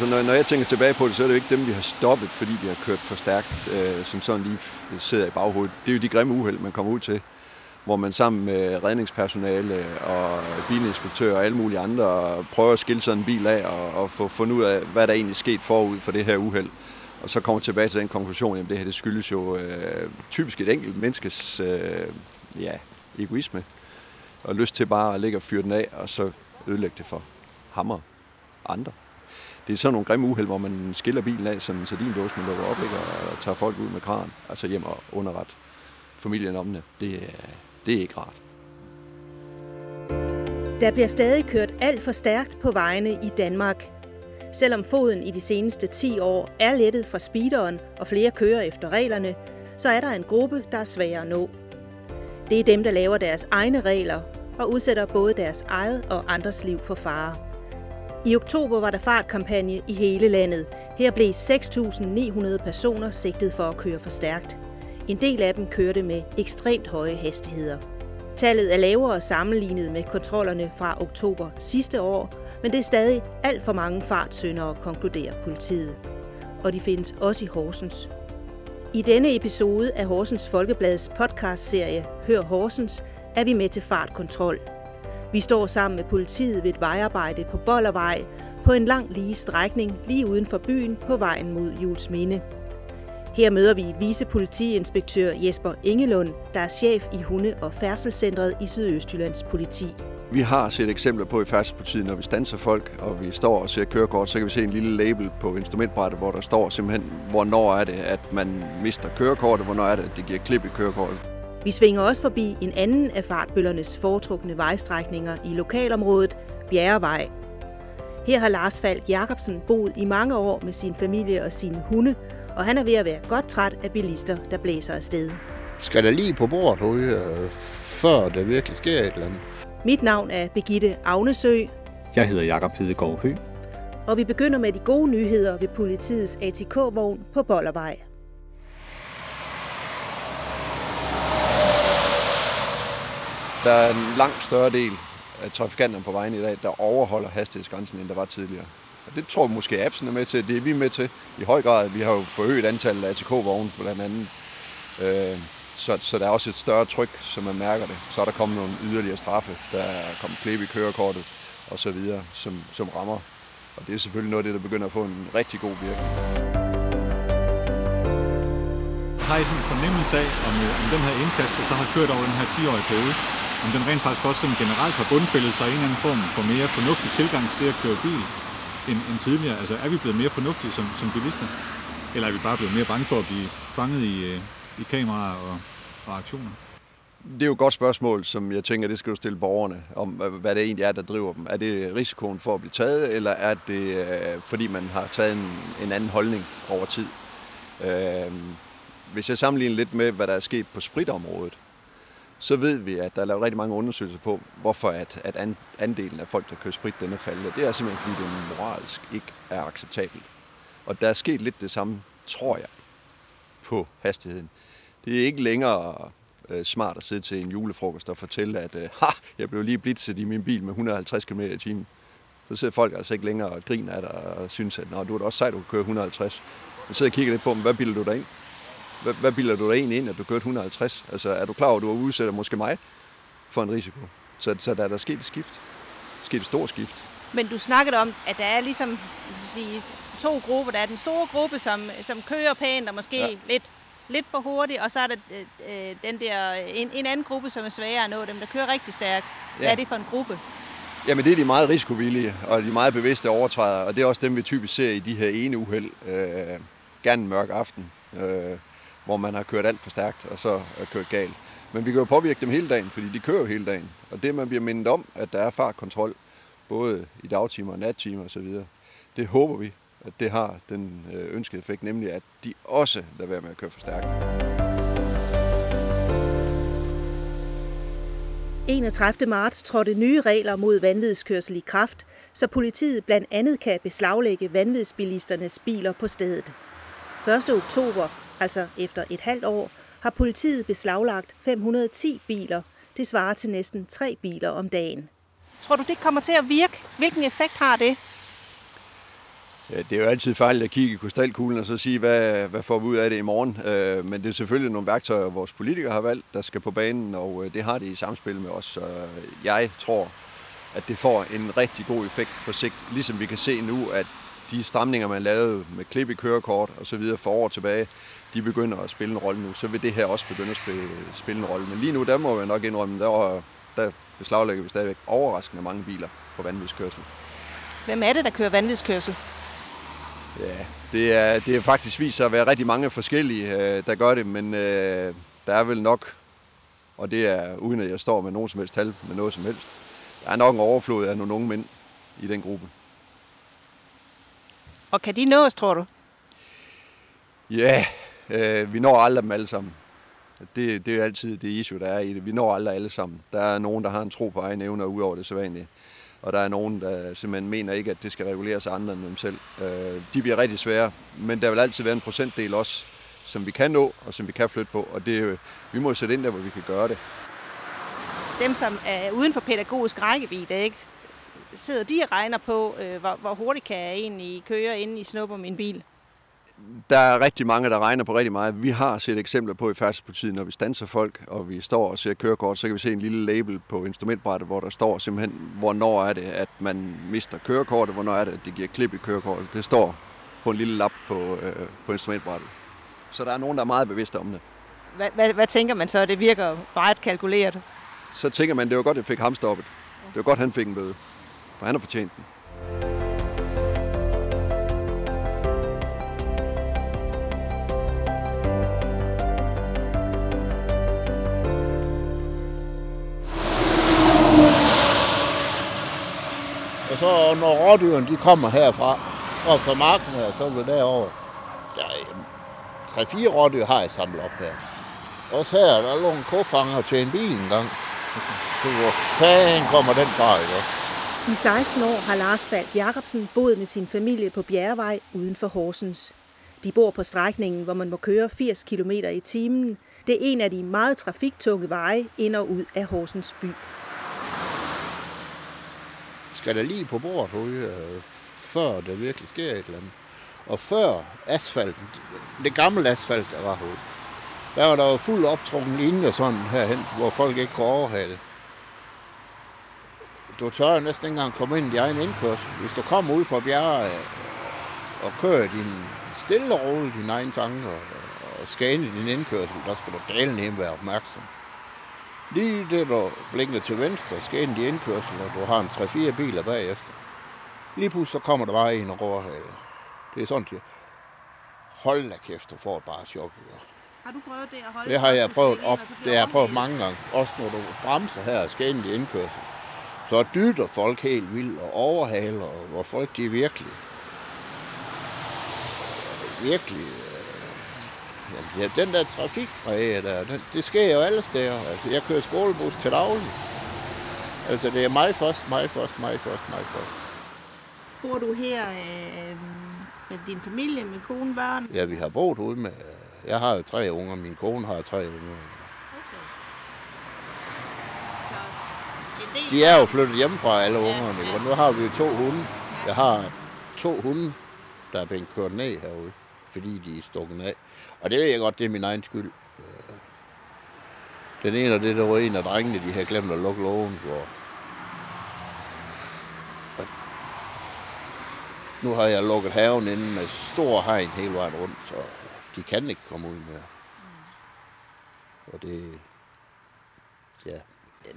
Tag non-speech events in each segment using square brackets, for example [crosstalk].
Altså, når, når jeg tænker tilbage på det, så er det jo ikke dem, vi har stoppet, fordi de har kørt for stærkt, øh, som sådan lige sidder i baghovedet. Det er jo de grimme uheld, man kommer ud til, hvor man sammen med redningspersonale og bilinspektører og alle mulige andre prøver at skille sådan en bil af og, og få fundet ud af, hvad der egentlig sket forud for det her uheld. Og så kommer tilbage til den konklusion, at det her det skyldes jo øh, typisk et enkelt menneskes øh, ja, egoisme og lyst til bare at ligge og fyre den af, og så ødelægge det for hammer andre. Det er sådan nogle grimme uheld, hvor man skiller bilen af, sådan, så din dåsen lukker op ikke, og tager folk ud med kran, altså hjem og underret familien om det. Det, det er ikke rart. Der bliver stadig kørt alt for stærkt på vejene i Danmark. Selvom foden i de seneste 10 år er lettet fra speederen, og flere kører efter reglerne, så er der en gruppe, der er svær at nå. Det er dem, der laver deres egne regler og udsætter både deres eget og andres liv for fare. I oktober var der fartkampagne i hele landet. Her blev 6.900 personer sigtet for at køre for stærkt. En del af dem kørte med ekstremt høje hastigheder. Tallet er lavere sammenlignet med kontrollerne fra oktober sidste år, men det er stadig alt for mange fartsyndere, konkluderer politiet. Og de findes også i Horsens. I denne episode af Horsens Folkebladets podcastserie Hør Horsens er vi med til fartkontrol. Vi står sammen med politiet ved et vejarbejde på Bollervej på en lang lige strækning lige uden for byen på vejen mod Julesminde. Her møder vi vicepolitiinspektør Jesper Ingelund, der er chef i Hunde- og Færdselscentret i Sydøstjyllands politi. Vi har set eksempler på i færdselspolitiet, når vi stanser folk, og vi står og ser kørekort, så kan vi se en lille label på instrumentbrættet, hvor der står simpelthen, hvornår er det, at man mister kørekortet, hvornår er det, at det giver klip i kørekortet. Vi svinger også forbi en anden af fartbøllernes foretrukne vejstrækninger i lokalområdet, Bjerrevej. Her har Lars Falk Jacobsen boet i mange år med sin familie og sine hunde, og han er ved at være godt træt af bilister, der blæser afsted. Skal der lige på bordet ryge, før der virkelig sker et eller andet? Mit navn er Begitte Agnesø. Jeg hedder Jakob Hedegaard Hø. Og vi begynder med de gode nyheder ved politiets ATK-vogn på Bollervej. Der er en langt større del af trafikanterne på vejen i dag, der overholder hastighedsgrænsen, end der var tidligere. Og det tror jeg måske appsen er med til. Det er vi med til i høj grad. Vi har jo forøget antallet af ATK-vogne blandt andet. Øh, så, så der er også et større tryk, som man mærker det. Så er der kommet nogle yderligere straffe. Der er kommet klip i kørekortet og så videre, som, som rammer. Og det er selvfølgelig noget af det, der begynder at få en rigtig god virkning. Har I en fornemmelse af, om, øh, om den her indsats, der så har kørt over den her 10-årige periode, om den rent faktisk også sådan generelt har bundfældet sig i en eller anden form for mere fornuftig tilgang til det at køre bil end, end tidligere? Altså er vi blevet mere fornuftige som, som bilister? Eller er vi bare blevet mere bange for at blive fanget i, øh, i kameraer og, og aktioner? Det er jo et godt spørgsmål, som jeg tænker, det skal du stille borgerne, om hvad det egentlig er, der driver dem. Er det risikoen for at blive taget, eller er det øh, fordi man har taget en, en anden holdning over tid? Øh, hvis jeg sammenligner lidt med, hvad der er sket på spritområdet, så ved vi, at der er lavet rigtig mange undersøgelser på, hvorfor at, at andelen af folk, der kører sprit, den er faldet. Det er simpelthen, fordi det moralsk ikke er acceptabelt. Og der er sket lidt det samme, tror jeg, på hastigheden. Det er ikke længere øh, smart at sidde til en julefrokost og fortælle, at øh, ha, jeg blev lige blitzet i min bil med 150 km i timen. Så sidder folk altså ikke længere og griner af dig og synes, at Nå, du er da også sej, du kan køre 150. Så sidder og kigger lidt på dem, hvad bilder du dig ind? Hvad, hvad bilder du dig egentlig ind, at du kørte 150? Altså, er du klar over, at du udsætter måske mig for en risiko? Så, så der er der sket et skift. Sket et stort skift. Men du snakkede om, at der er ligesom sige, to grupper. Der er den store gruppe, som, som kører pænt og måske ja. lidt, lidt for hurtigt, og så er der øh, den der, en, en anden gruppe, som er sværere at nå, dem der kører rigtig stærkt. Hvad ja. er det for en gruppe? Jamen det er de meget risikovillige, og de meget bevidste overtrædere, og det er også dem, vi typisk ser i de her ene uheld. Øh, gerne en mørk aften, øh, hvor man har kørt alt for stærkt, og så er kørt galt. Men vi kan jo påvirke dem hele dagen, fordi de kører jo hele dagen. Og det, man bliver mindet om, at der er fartkontrol, både i dagtimer og nattimer osv., det håber vi, at det har den øh, ønskede effekt, nemlig at de også lader være med at køre for stærkt. 31. marts trådte nye regler mod vanvidskørsel i kraft, så politiet blandt andet kan beslaglægge vanvidsbilisternes biler på stedet. 1. oktober, altså efter et halvt år, har politiet beslaglagt 510 biler. Det svarer til næsten tre biler om dagen. Tror du, det kommer til at virke? Hvilken effekt har det? Ja, det er jo altid fejl at kigge i krystalkuglen og så sige, hvad, hvad får vi ud af det i morgen. Øh, men det er selvfølgelig nogle værktøjer, vores politikere har valgt, der skal på banen, og øh, det har de i samspil med os. Så jeg tror, at det får en rigtig god effekt på sigt. Ligesom vi kan se nu, at de stramninger, man lavede med klip i kørekort og så videre for år tilbage, de begynder at spille en rolle nu. Så vil det her også begynde at spille, spille en rolle. Men lige nu, der må jeg nok indrømme, der, der beslaglægger vi stadigvæk overraskende mange biler på vanvidskørsel. Hvem er det, der kører vanvidskørsel? Ja, det er, det er faktisk vist sig at være rigtig mange forskellige, øh, der gør det, men øh, der er vel nok, og det er uden at jeg står med nogen som helst tal med noget som helst, der er nok en overflod af nogle unge mænd i den gruppe. Og kan de nås, tror du? Ja, øh, vi når aldrig dem alle sammen. Det, det er altid det issue, der er i det. Vi når aldrig alle sammen. Der er nogen, der har en tro på egne evner ud over det sædvanlige. Og der er nogen, der simpelthen mener ikke, at det skal reguleres af andre end dem selv. Øh, de bliver rigtig svære, men der vil altid være en procentdel også, som vi kan nå, og som vi kan flytte på. Og det, øh, vi må sætte ind der, hvor vi kan gøre det. Dem, som er uden for pædagogisk rækkevidde, ikke? sidder de og regner på, øh, hvor, hvor hurtigt kan jeg egentlig køre, inden I snupper min bil? Der er rigtig mange, der regner på rigtig meget. Vi har set eksempler på i færdselspolitiet, når vi stanser folk, og vi står og ser kørekort, så kan vi se en lille label på instrumentbrættet, hvor der står simpelthen, hvornår er det, at man mister kørekortet, hvornår er det, at det giver klip i kørekortet. Det står på en lille lap på, øh, på instrumentbrættet. Så der er nogen, der er meget bevidste om det. Hvad, hvad, hvad tænker man så? Det virker meget kalkuleret. Så tænker man, det var godt, at jeg fik ham stoppet. Det var godt, han fik en bøde, for han har fortjent den. Så når rådyrene de kommer herfra, og fra marken her, så vil derover. Der er tre-fire rådyr har jeg samlet op her. Også her, der lå en kofanger til en bil en gang. Så hvor fanden kommer den fra, ikke? I 16 år har Lars Falk Jacobsen boet med sin familie på Bjerrevej uden for Horsens. De bor på strækningen, hvor man må køre 80 km i timen. Det er en af de meget trafiktunge veje ind og ud af Horsens by. Skal der lige på bordet ude, øh, før der virkelig sker et eller andet. Og før asfalten, det gamle asfalt, der var herude, der var der jo fuld optrukken linje sådan herhen, hvor folk ikke kunne overhale. Du tør jo næsten ikke engang komme ind i din egen indkørsel. Hvis du kommer ud fra bjerget øh, og kører din stille og roligt dine egne tanker og, og skal ind i din indkørsel, der skal du dalen hjemme være opmærksom. Lige det, du blinker til venstre, skal ind i indkørsel, og du har en 3-4 biler bagefter. Lige pludselig så kommer der bare en og råhale. Det er sådan, at hold da kæft, du får bare et chok. Har du prøvet det at holde Det har jeg prøvet op. og så bliver Det har jeg prøvet mange gange. Også når du bremser her og skal ind i indkørsel. Så dytter folk helt vildt og overhaler, og hvor folk de er virkelig, virkelig, øh, ja, den der trafikfræge der, den, det sker jo alle steder. Altså, jeg kører skolebus til daglig. Altså, det er mig først, mig først, mig først, mig først. Bor du her øh, med din familie, med kone, børn? Ja, vi har boet ude med, jeg har jo tre unger, min kone har tre unger. Okay. Så De er jo flyttet hjemmefra, alle ungerne. Ja, ja. Nu har vi jo to hunde. Jeg har to hunde, der er blevet kørt ned herude, fordi de er stukket af. Og det ved jeg godt, det er min egen skyld. Øh, den ene af det, der var en af drengene, de havde glemt at lukke lågen, Og nu har jeg lukket haven inde med stor hegn hele vejen rundt, så de kan ikke komme ud mere. Og det... Ja,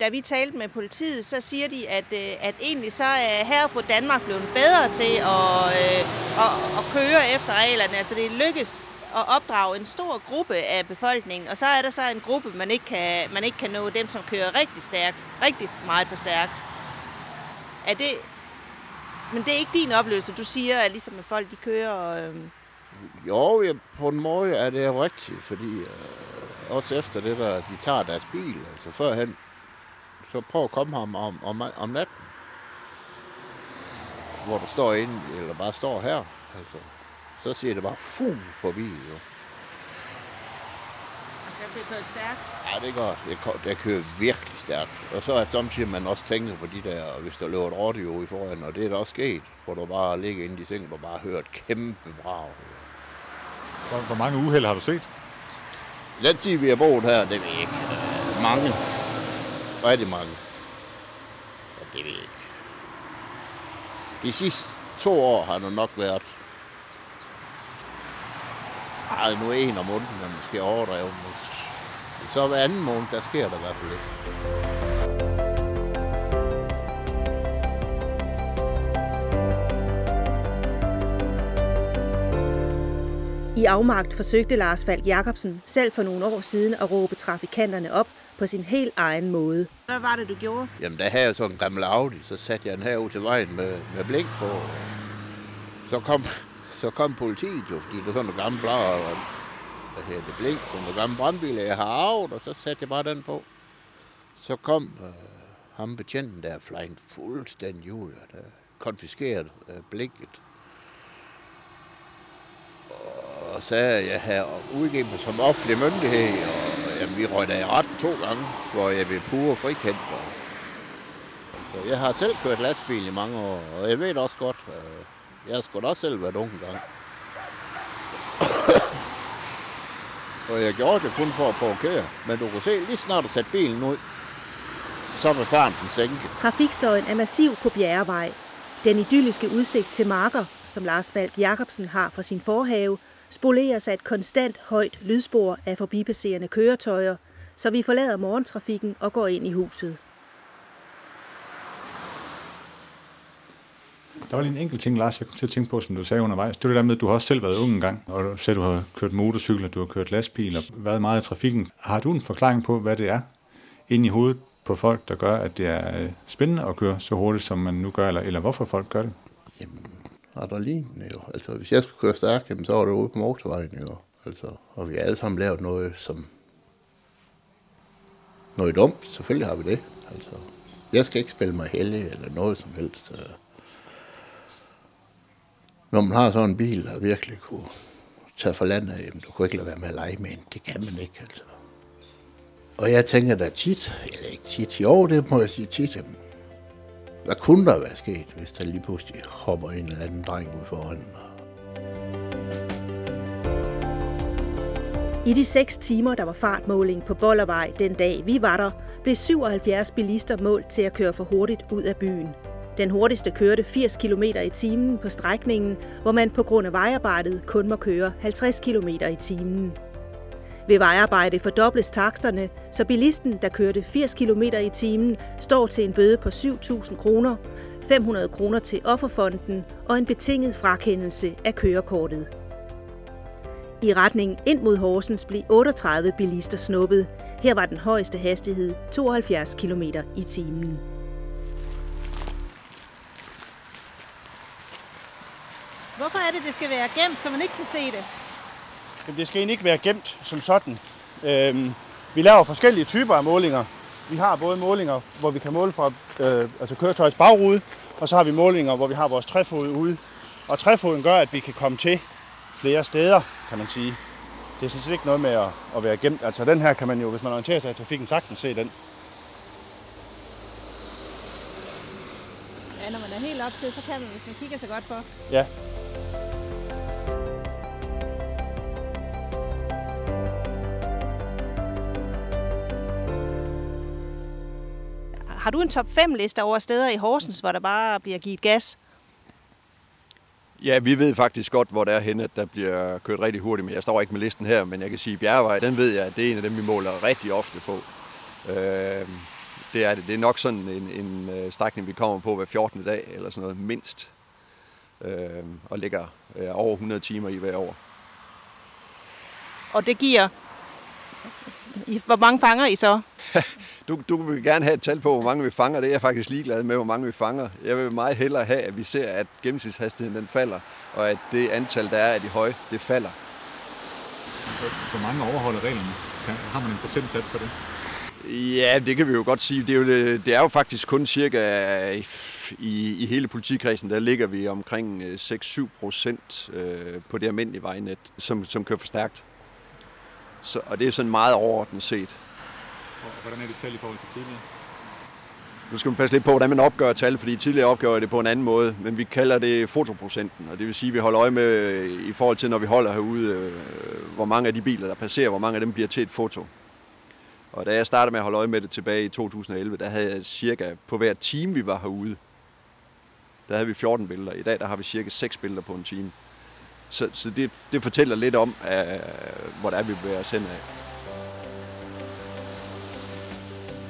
da vi talte med politiet, så siger de, at, øh, at egentlig så er her for Danmark blevet bedre til at, øh, at, at køre efter reglerne. Altså det lykkes at opdrage en stor gruppe af befolkningen, og så er der så en gruppe, man ikke kan, man ikke kan nå, dem som kører rigtig stærkt, rigtig meget for stærkt. Er det, men det er ikke din oplevelse, du siger, at ligesom at folk de kører... Øh, Jo, ja, på en måde er det rigtigt, fordi øh, også efter det der, de tager deres bil, altså førhen, så prøv at komme ham om, om, om natten, hvor du står inde, eller bare står her, altså, så siger det bare fu forbi, jo. der bliver kørt stærkt. Ja, det gør det. kører, det kører virkelig stærkt. Og så er det samtidig, man også tænker på de der, hvis der løber et radio i foran, og det er der også sket, hvor du bare ligger inde i sengen, og bare hører et kæmpe brag. Hvor, hvor mange uheld har du set? Den tid, vi har boet her, det ved jeg ikke. Øh, mange. Rigtig mange. Ja, det ved jeg ikke. De sidste to år har der nok været ej, nu er en om måneden, når man skal overdrive. Men så hver anden måned, der sker der i hvert fald lidt. I afmagt forsøgte Lars Falk Jacobsen selv for nogle år siden at råbe trafikanterne op på sin helt egen måde. Hvad var det, du gjorde? Jamen, der havde jeg sådan en gammel Audi, så satte jeg den her ud til vejen med, med blink på. Så kom, så kom politiet jo, fordi det var sådan nogle gamle blader, og der hedder det, blink, sådan nogle gamle brandbiler, jeg har arvet, og så satte jeg bare den på. Så kom øh, ham betjenten der, flying fuldstændig ud, og der konfiskerede øh, blinket. Og sagde, at jeg havde udgivet mig som offentlig myndighed, og jamen, vi røg da i retten to gange, hvor jeg blev pure frikendt. Og, så jeg har selv kørt lastbil i mange år, og jeg ved også godt, øh, jeg har sgu da også selv været ung engang. og jeg gjorde det kun for at provokere. Men du kan se, lige snart du satte bilen ud, så var farten sænket. Trafikstøjen er massiv på Bjerrevej. Den idylliske udsigt til marker, som Lars Falk Jacobsen har fra sin forhave, spoleres af et konstant højt lydspor af forbipasserende køretøjer, så vi forlader morgentrafikken og går ind i huset. Der var lige en enkelt ting, Lars, jeg kom til at tænke på, som du sagde undervejs. Det var det der med, at du har også selv været ung engang, og du sagde, at du har kørt motorcykel, og du har kørt lastbil og været meget i trafikken. Har du en forklaring på, hvad det er inde i hovedet på folk, der gør, at det er øh, spændende at køre så hurtigt, som man nu gør, eller, eller hvorfor folk gør det? Jamen, adrenalin jo. Altså, hvis jeg skulle køre stærkt, jamen, så var det ude på motorvejen jo. Altså, og vi har alle sammen lavet noget, som... Noget dumt, selvfølgelig har vi det. Altså, jeg skal ikke spille mig heldig eller noget som helst. øh. Når man har sådan en bil, der virkelig kunne tage for landet, jamen, du kunne ikke lade være med at lege med en. Det kan man ikke, altså. Og jeg tænker da tit, eller ikke tit, jo, det må jeg sige tit, jamen, hvad kunne der være sket, hvis der lige pludselig hopper en eller anden dreng ud foran? I de seks timer, der var fartmåling på Bollervej den dag, vi var der, blev 77 bilister målt til at køre for hurtigt ud af byen. Den hurtigste kørte 80 km i timen på strækningen, hvor man på grund af vejarbejdet kun må køre 50 km i timen. Ved vejarbejde fordobles taksterne, så bilisten, der kørte 80 km i timen, står til en bøde på 7.000 kroner, 500 kroner til offerfonden og en betinget frakendelse af kørekortet. I retning ind mod Horsens blev 38 bilister snuppet. Her var den højeste hastighed 72 km i timen. Er det, det skal være gemt, så man ikke kan se det? Jamen, det skal egentlig ikke være gemt som sådan. Øhm, vi laver forskellige typer af målinger. Vi har både målinger, hvor vi kan måle fra øh, altså køretøjets bagrude, og så har vi målinger, hvor vi har vores træfod ude. Og træfoden gør, at vi kan komme til flere steder, kan man sige. Det er sådan set ikke noget med at, at være gemt. Altså den her kan man jo, hvis man orienterer sig i trafikken, sagtens se den. Ja, når man er helt op til, så kan man, hvis man kigger sig godt for. Ja, Har du en top 5 liste over steder i Horsens, hvor der bare bliver givet gas? Ja, vi ved faktisk godt, hvor der er henne, at der bliver kørt rigtig hurtigt. Men jeg står ikke med listen her, men jeg kan sige, at Bjergevej, den ved jeg, at det er en af dem, vi måler rigtig ofte på. Øh, det er det. Det er nok sådan en, en øh, strækning, vi kommer på hver 14. dag, eller sådan noget, mindst. Øh, og ligger øh, over 100 timer i hver år. Og det giver... Hvor mange fanger I så? [laughs] Du, du vil gerne have et tal på, hvor mange vi fanger. Det er jeg faktisk ligeglad med, hvor mange vi fanger. Jeg vil meget hellere have, at vi ser, at gennemsnitshastigheden den falder, og at det antal, der er af de høje, det falder. Hvor mange overholder reglerne? Kan, har man en procentsats for det? Ja, det kan vi jo godt sige. Det er jo, det er jo faktisk kun cirka i, i hele politikredsen, der ligger vi omkring øh, 6-7 procent øh, på det almindelige vejnet, som, som kører for stærkt. Så, og det er sådan meget overordnet set. Og hvordan er det tal i forhold til tidligere? Nu skal man passe lidt på, hvordan man opgør tal, fordi tidligere opgør det på en anden måde, men vi kalder det fotoprocenten, og det vil sige, at vi holder øje med i forhold til, når vi holder herude, øh, hvor mange af de biler, der passerer, hvor mange af dem bliver til et foto. Og da jeg startede med at holde øje med det tilbage i 2011, der havde jeg cirka på hver time, vi var herude, der havde vi 14 billeder. I dag der har vi cirka 6 billeder på en time. Så, så det, det fortæller lidt om, uh, hvor det er, vi bevæger os henad.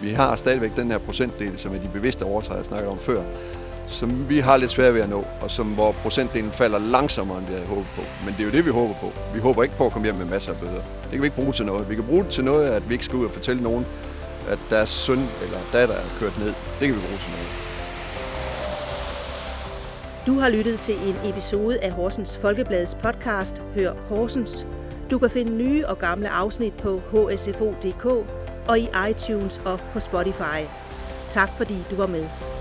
Vi har stadigvæk den her procentdel, som er de bevidste overtræder, jeg snakkede om før, som vi har lidt svært ved at nå, og som hvor procentdelen falder langsommere, end vi havde håbet på. Men det er jo det, vi håber på. Vi håber ikke på at komme hjem med masser af bøder. Det kan vi ikke bruge til noget. Vi kan bruge det til noget, at vi ikke skal ud og fortælle nogen, at deres søn eller datter er kørt ned. Det kan vi bruge til noget. Du har lyttet til en episode af Horsens Folkebladets podcast Hør Horsens. Du kan finde nye og gamle afsnit på hsfo.dk og i iTunes og på Spotify. Tak fordi du var med.